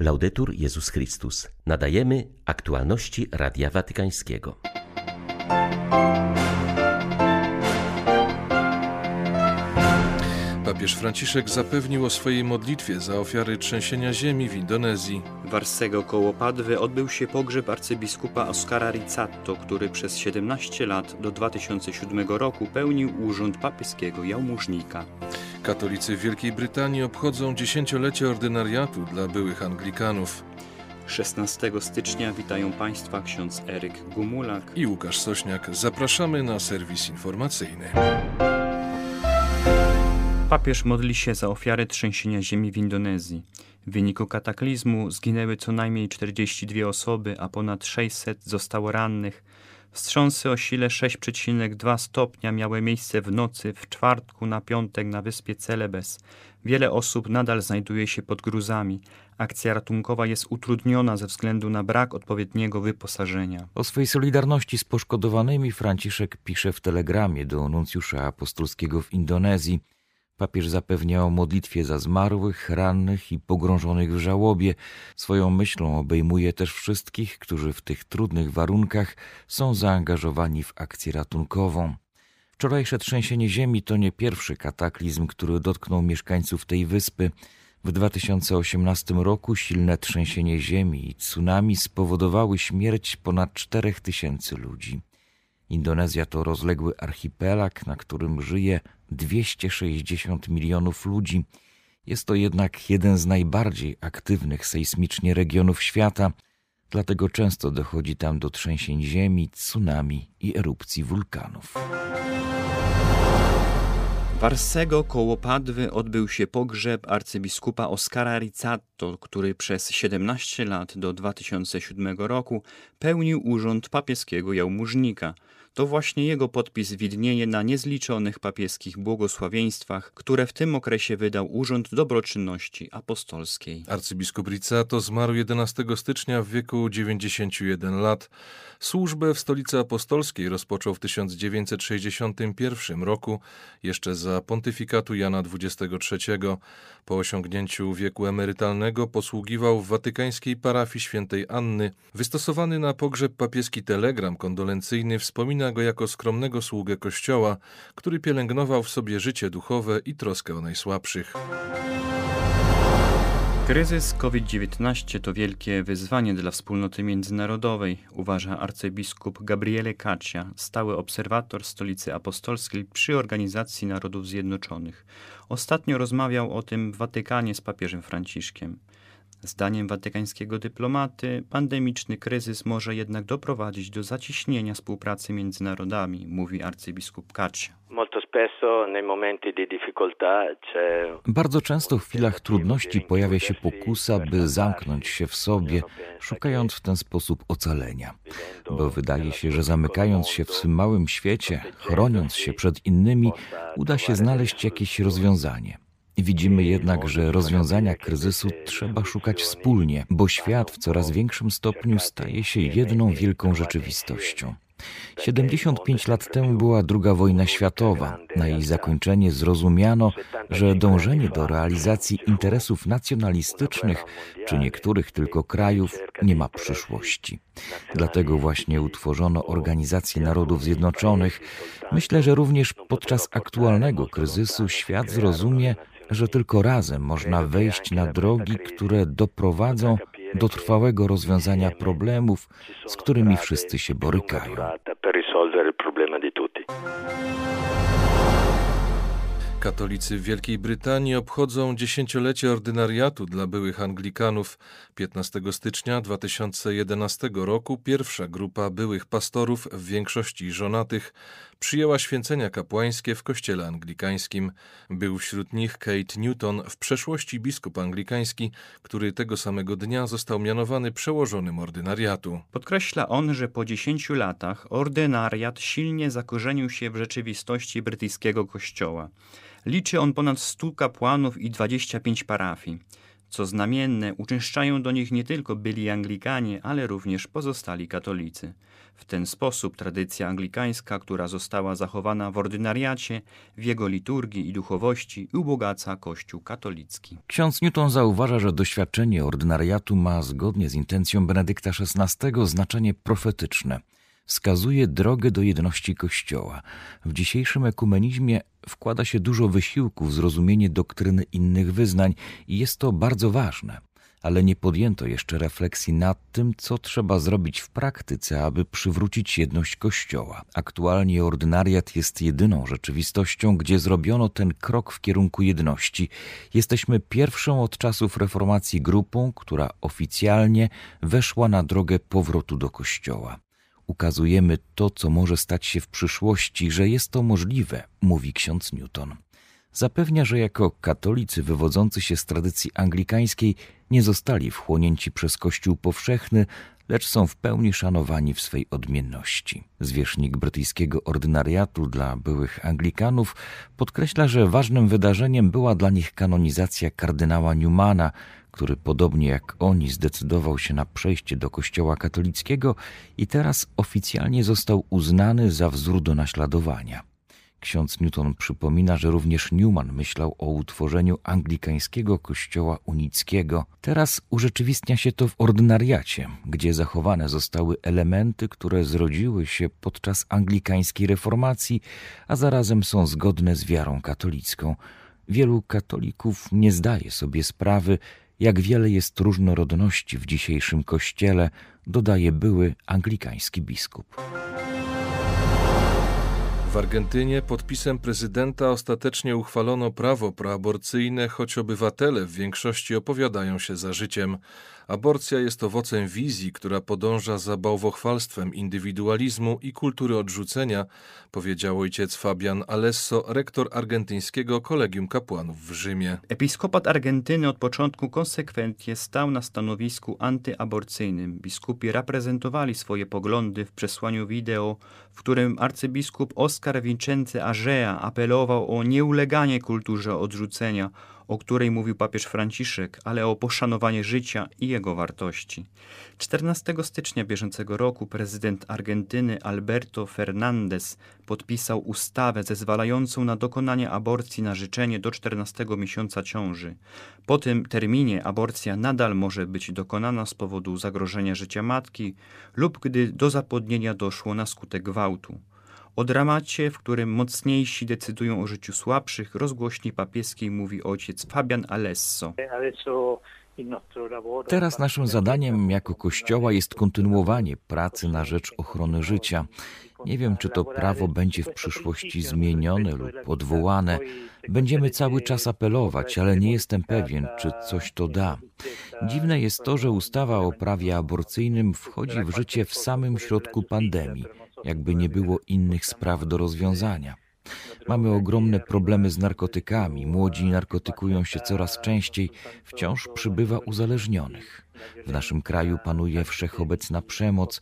Laudetur Jezus Chrystus. Nadajemy aktualności Radia Watykańskiego. Papież Franciszek zapewnił o swojej modlitwie za ofiary trzęsienia ziemi w Indonezji. W Arsego koło Padwy odbył się pogrzeb arcybiskupa Oscara Rizzatto, który przez 17 lat do 2007 roku pełnił urząd papieskiego jałmużnika. Katolicy w Wielkiej Brytanii obchodzą dziesięciolecie ordynariatu dla byłych Anglikanów. 16 stycznia witają Państwa ksiądz Eryk Gumulak i Łukasz Sośniak. Zapraszamy na serwis informacyjny. Papież modli się za ofiary trzęsienia ziemi w Indonezji. W wyniku kataklizmu zginęły co najmniej 42 osoby, a ponad 600 zostało rannych. Wstrząsy o sile 6,2 stopnia miały miejsce w nocy w czwartku na piątek na wyspie Celebes. Wiele osób nadal znajduje się pod gruzami. Akcja ratunkowa jest utrudniona ze względu na brak odpowiedniego wyposażenia. O swej solidarności z poszkodowanymi Franciszek pisze w telegramie do nuncjusza apostolskiego w Indonezji. Papież zapewnia o modlitwie za zmarłych, rannych i pogrążonych w żałobie. Swoją myślą obejmuje też wszystkich, którzy w tych trudnych warunkach są zaangażowani w akcję ratunkową. Wczorajsze trzęsienie ziemi to nie pierwszy kataklizm, który dotknął mieszkańców tej wyspy. W 2018 roku silne trzęsienie ziemi i tsunami spowodowały śmierć ponad 4000 ludzi. Indonezja to rozległy archipelag, na którym żyje 260 milionów ludzi. Jest to jednak jeden z najbardziej aktywnych sejsmicznie regionów świata, dlatego często dochodzi tam do trzęsień ziemi, tsunami i erupcji wulkanów. W Arsego koło Padwy odbył się pogrzeb arcybiskupa Oscara Rizzatto, który przez 17 lat do 2007 roku pełnił urząd papieskiego jałmużnika – to właśnie jego podpis widnieje na niezliczonych papieskich błogosławieństwach, które w tym okresie wydał Urząd Dobroczynności Apostolskiej. Arcybiskup Rizzato zmarł 11 stycznia w wieku 91 lat. Służbę w stolicy apostolskiej rozpoczął w 1961 roku, jeszcze za pontyfikatu Jana XXIII. Po osiągnięciu wieku emerytalnego posługiwał w watykańskiej parafii świętej Anny. Wystosowany na pogrzeb papieski telegram kondolencyjny wspomina go jako skromnego sługę Kościoła, który pielęgnował w sobie życie duchowe i troskę o najsłabszych. Kryzys COVID-19 to wielkie wyzwanie dla wspólnoty międzynarodowej, uważa arcybiskup Gabriele Caccia, stały obserwator stolicy apostolskiej przy Organizacji Narodów Zjednoczonych. Ostatnio rozmawiał o tym w Watykanie z papieżem Franciszkiem. Zdaniem watykańskiego dyplomaty, pandemiczny kryzys może jednak doprowadzić do zacieśnienia współpracy między narodami, mówi arcybiskup Kaccia. Bardzo często w chwilach trudności pojawia się pokusa, by zamknąć się w sobie, szukając w ten sposób ocalenia. Bo wydaje się, że zamykając się w swym małym świecie, chroniąc się przed innymi, uda się znaleźć jakieś rozwiązanie. Widzimy jednak, że rozwiązania kryzysu trzeba szukać wspólnie, bo świat w coraz większym stopniu staje się jedną wielką rzeczywistością. 75 lat temu była II wojna światowa. Na jej zakończenie zrozumiano, że dążenie do realizacji interesów nacjonalistycznych czy niektórych tylko krajów nie ma przyszłości. Dlatego właśnie utworzono Organizację Narodów Zjednoczonych. Myślę, że również podczas aktualnego kryzysu świat zrozumie, że tylko razem można wejść na drogi, które doprowadzą do trwałego rozwiązania problemów, z którymi wszyscy się borykają. Katolicy w Wielkiej Brytanii obchodzą dziesięciolecie ordynariatu dla byłych Anglikanów. 15 stycznia 2011 roku pierwsza grupa byłych pastorów, w większości żonatych, przyjęła święcenia kapłańskie w kościele anglikańskim. Był wśród nich Kate Newton, w przeszłości biskup anglikański, który tego samego dnia został mianowany przełożonym ordynariatu. Podkreśla on, że po dziesięciu latach ordynariat silnie zakorzenił się w rzeczywistości brytyjskiego kościoła. Liczy on ponad 100 kapłanów i 25 parafii. Co znamienne, uczęszczają do nich nie tylko byli Anglikanie, ale również pozostali katolicy. W ten sposób tradycja anglikańska, która została zachowana w ordynariacie, w jego liturgii i duchowości, ubogaca Kościół katolicki. Ksiądz Newton zauważa, że doświadczenie ordynariatu ma zgodnie z intencją Benedykta XVI znaczenie profetyczne. Wskazuje drogę do jedności Kościoła. W dzisiejszym ekumenizmie wkłada się dużo wysiłku w zrozumienie doktryny innych wyznań i jest to bardzo ważne ale nie podjęto jeszcze refleksji nad tym, co trzeba zrobić w praktyce, aby przywrócić jedność Kościoła. Aktualnie ordynariat jest jedyną rzeczywistością, gdzie zrobiono ten krok w kierunku jedności. Jesteśmy pierwszą od czasów reformacji grupą, która oficjalnie weszła na drogę powrotu do Kościoła. Ukazujemy to, co może stać się w przyszłości, że jest to możliwe, mówi ksiądz Newton zapewnia, że jako katolicy wywodzący się z tradycji anglikańskiej nie zostali wchłonięci przez Kościół powszechny, lecz są w pełni szanowani w swej odmienności. Zwierzchnik brytyjskiego ordynariatu dla byłych Anglikanów podkreśla, że ważnym wydarzeniem była dla nich kanonizacja kardynała Newmana, który podobnie jak oni zdecydował się na przejście do Kościoła katolickiego i teraz oficjalnie został uznany za wzór do naśladowania. Ksiądz Newton przypomina, że również Newman myślał o utworzeniu anglikańskiego kościoła unickiego. Teraz urzeczywistnia się to w ordynariacie, gdzie zachowane zostały elementy, które zrodziły się podczas anglikańskiej reformacji, a zarazem są zgodne z wiarą katolicką. Wielu katolików nie zdaje sobie sprawy, jak wiele jest różnorodności w dzisiejszym kościele, dodaje były anglikański biskup. W Argentynie podpisem prezydenta ostatecznie uchwalono prawo proaborcyjne, choć obywatele w większości opowiadają się za życiem. Aborcja jest owocem wizji, która podąża za bałwochwalstwem indywidualizmu i kultury odrzucenia, powiedział ojciec Fabian Alesso, rektor argentyńskiego Kolegium Kapłanów w Rzymie. Episkopat Argentyny od początku konsekwentnie stał na stanowisku antyaborcyjnym. Biskupi reprezentowali swoje poglądy w przesłaniu wideo, w którym arcybiskup Oscar Vincenze Agea apelował o nieuleganie kulturze odrzucenia, o której mówił papież Franciszek, ale o poszanowanie życia i jego wartości. 14 stycznia bieżącego roku prezydent Argentyny Alberto Fernandez podpisał ustawę zezwalającą na dokonanie aborcji na życzenie do 14 miesiąca ciąży. Po tym terminie aborcja nadal może być dokonana z powodu zagrożenia życia matki lub gdy do zapłodnienia doszło na skutek gwałtu. O dramacie, w którym mocniejsi decydują o życiu słabszych, rozgłośni papieskiej mówi ojciec Fabian Alesso. Teraz naszym zadaniem jako Kościoła jest kontynuowanie pracy na rzecz ochrony życia. Nie wiem, czy to prawo będzie w przyszłości zmienione lub odwołane. Będziemy cały czas apelować, ale nie jestem pewien, czy coś to da. Dziwne jest to, że ustawa o prawie aborcyjnym wchodzi w życie w samym środku pandemii jakby nie było innych spraw do rozwiązania. Mamy ogromne problemy z narkotykami, młodzi narkotykują się coraz częściej, wciąż przybywa uzależnionych. W naszym kraju panuje wszechobecna przemoc.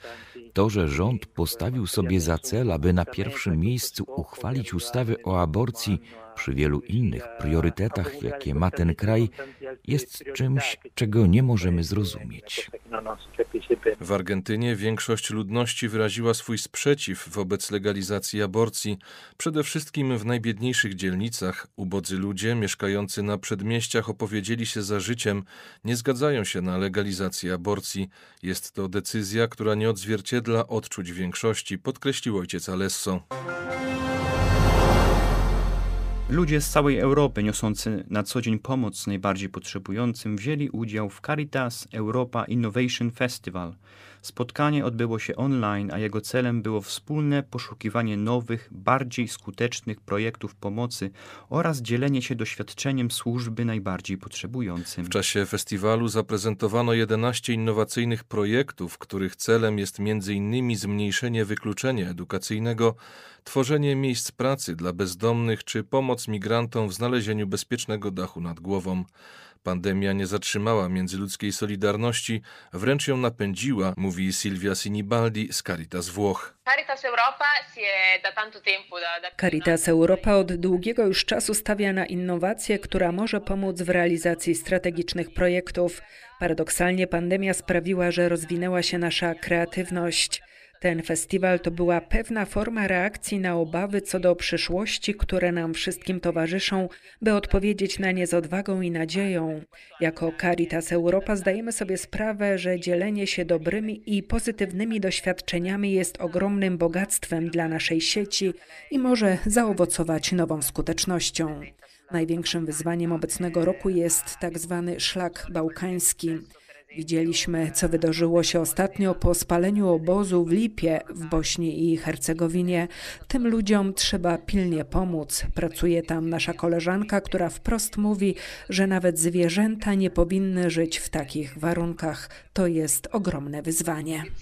To, że rząd postawił sobie za cel, aby na pierwszym miejscu uchwalić ustawę o aborcji, przy wielu innych priorytetach, jakie ma ten kraj, jest czymś, czego nie możemy zrozumieć. W Argentynie większość ludności wyraziła swój sprzeciw wobec legalizacji aborcji, przede wszystkim w najbiedniejszych dzielnicach. Ubodzy ludzie mieszkający na przedmieściach opowiedzieli się za życiem, nie zgadzają się na legalizację aborcji. Jest to decyzja, która nie odzwierciedla odczuć większości, podkreślił ojciec Alesso. Ludzie z całej Europy niosący na co dzień pomoc najbardziej potrzebującym wzięli udział w Caritas Europa Innovation Festival – Spotkanie odbyło się online, a jego celem było wspólne poszukiwanie nowych, bardziej skutecznych projektów pomocy oraz dzielenie się doświadczeniem służby najbardziej potrzebującym. W czasie festiwalu zaprezentowano 11 innowacyjnych projektów, których celem jest m.in. zmniejszenie wykluczenia edukacyjnego, tworzenie miejsc pracy dla bezdomnych czy pomoc migrantom w znalezieniu bezpiecznego dachu nad głową. Pandemia nie zatrzymała międzyludzkiej solidarności, wręcz ją napędziła, mówi Silvia Sinibaldi z Caritas Włoch. Caritas Europa od długiego już czasu stawia na innowację, która może pomóc w realizacji strategicznych projektów. Paradoksalnie pandemia sprawiła, że rozwinęła się nasza kreatywność. Ten festiwal to była pewna forma reakcji na obawy co do przyszłości, które nam wszystkim towarzyszą, by odpowiedzieć na nie z odwagą i nadzieją. Jako Caritas Europa zdajemy sobie sprawę, że dzielenie się dobrymi i pozytywnymi doświadczeniami jest ogromnym bogactwem dla naszej sieci i może zaowocować nową skutecznością. Największym wyzwaniem obecnego roku jest tak zwany szlak bałkański. Widzieliśmy, co wydarzyło się ostatnio po spaleniu obozu w Lipie w Bośni i Hercegowinie. Tym ludziom trzeba pilnie pomóc. Pracuje tam nasza koleżanka, która wprost mówi, że nawet zwierzęta nie powinny żyć w takich warunkach. To jest ogromne wyzwanie. Z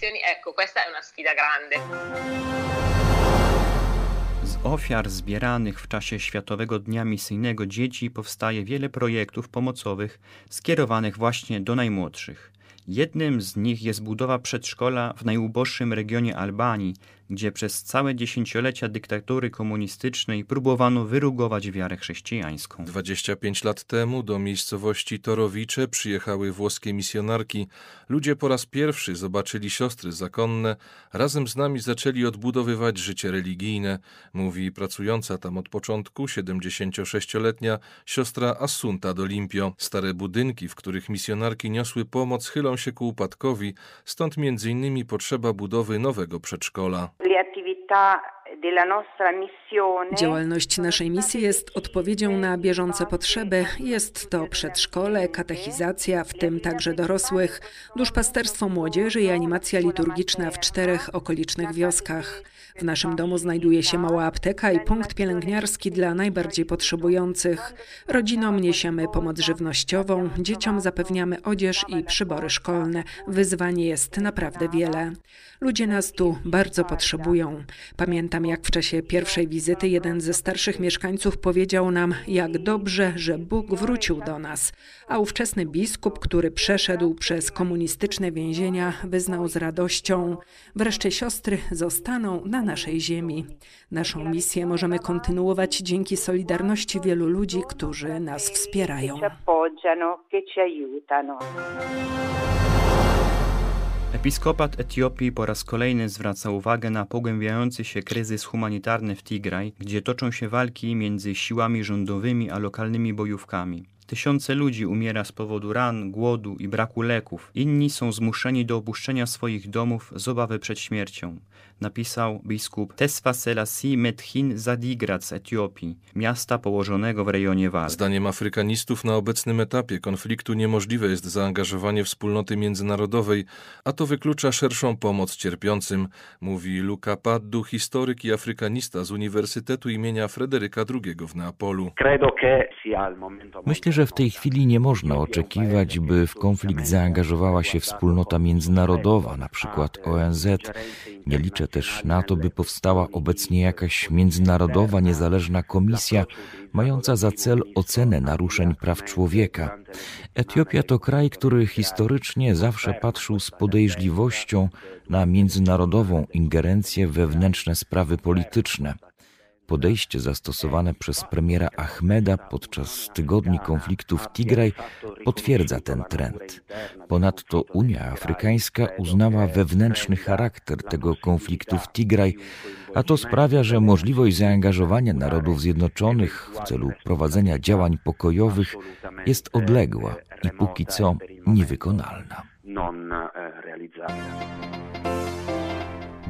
ofiar zbieranych w czasie Światowego Dnia Misyjnego Dzieci powstaje wiele projektów pomocowych skierowanych właśnie do najmłodszych. Jednym z nich jest budowa przedszkola w najuboższym regionie Albanii, gdzie przez całe dziesięciolecia dyktatury komunistycznej próbowano wyrugować wiarę chrześcijańską. 25 lat temu do miejscowości Torowicze przyjechały włoskie misjonarki. Ludzie po raz pierwszy zobaczyli siostry zakonne, razem z nami zaczęli odbudowywać życie religijne, mówi pracująca tam od początku 76-letnia siostra Assunta Dolimpio. Stare budynki, w których misjonarki niosły pomoc, chylą się ku upadkowi, stąd między innymi potrzeba budowy nowego przedszkola. Le attività Działalność naszej misji jest odpowiedzią na bieżące potrzeby. Jest to przedszkole, katechizacja, w tym także dorosłych, duszpasterstwo młodzieży i animacja liturgiczna w czterech okolicznych wioskach. W naszym domu znajduje się mała apteka i punkt pielęgniarski dla najbardziej potrzebujących. Rodzinom niesiemy pomoc żywnościową, dzieciom zapewniamy odzież i przybory szkolne. Wyzwanie jest naprawdę wiele. Ludzie nas tu bardzo potrzebują. Pamiętam, jak w czasie pierwszej wizyty jeden ze starszych mieszkańców powiedział nam, jak dobrze, że Bóg wrócił do nas. A ówczesny biskup, który przeszedł przez komunistyczne więzienia, wyznał z radością: Wreszcie siostry zostaną na naszej ziemi. Naszą misję możemy kontynuować dzięki solidarności wielu ludzi, którzy nas wspierają. Episkopat Etiopii po raz kolejny zwraca uwagę na pogłębiający się kryzys humanitarny w Tigraj, gdzie toczą się walki między siłami rządowymi a lokalnymi bojówkami. Tysiące ludzi umiera z powodu ran, głodu i braku leków. Inni są zmuszeni do opuszczenia swoich domów z obawy przed śmiercią napisał biskup Tesfa Selassie Methin Zadigrat z Etiopii, miasta położonego w rejonie Wal. Zdaniem Afrykanistów na obecnym etapie konfliktu niemożliwe jest zaangażowanie wspólnoty międzynarodowej, a to wyklucza szerszą pomoc cierpiącym, mówi Luca Paddu, historyk i afrykanista z Uniwersytetu imienia Fryderyka II w Neapolu. Myślę, że w tej chwili nie można oczekiwać, by w konflikt zaangażowała się wspólnota międzynarodowa, na przykład ONZ. Nie liczę też na to, by powstała obecnie jakaś międzynarodowa, niezależna komisja mająca za cel ocenę naruszeń praw człowieka. Etiopia to kraj, który historycznie zawsze patrzył z podejrzliwością na międzynarodową ingerencję wewnętrzne sprawy polityczne. Podejście zastosowane przez premiera Ahmeda podczas tygodni konfliktu w Tigraj potwierdza ten trend. Ponadto Unia Afrykańska uznała wewnętrzny charakter tego konfliktu w Tigraj, a to sprawia, że możliwość zaangażowania Narodów Zjednoczonych w celu prowadzenia działań pokojowych jest odległa i póki co niewykonalna.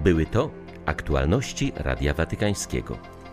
Były to aktualności Radia Watykańskiego.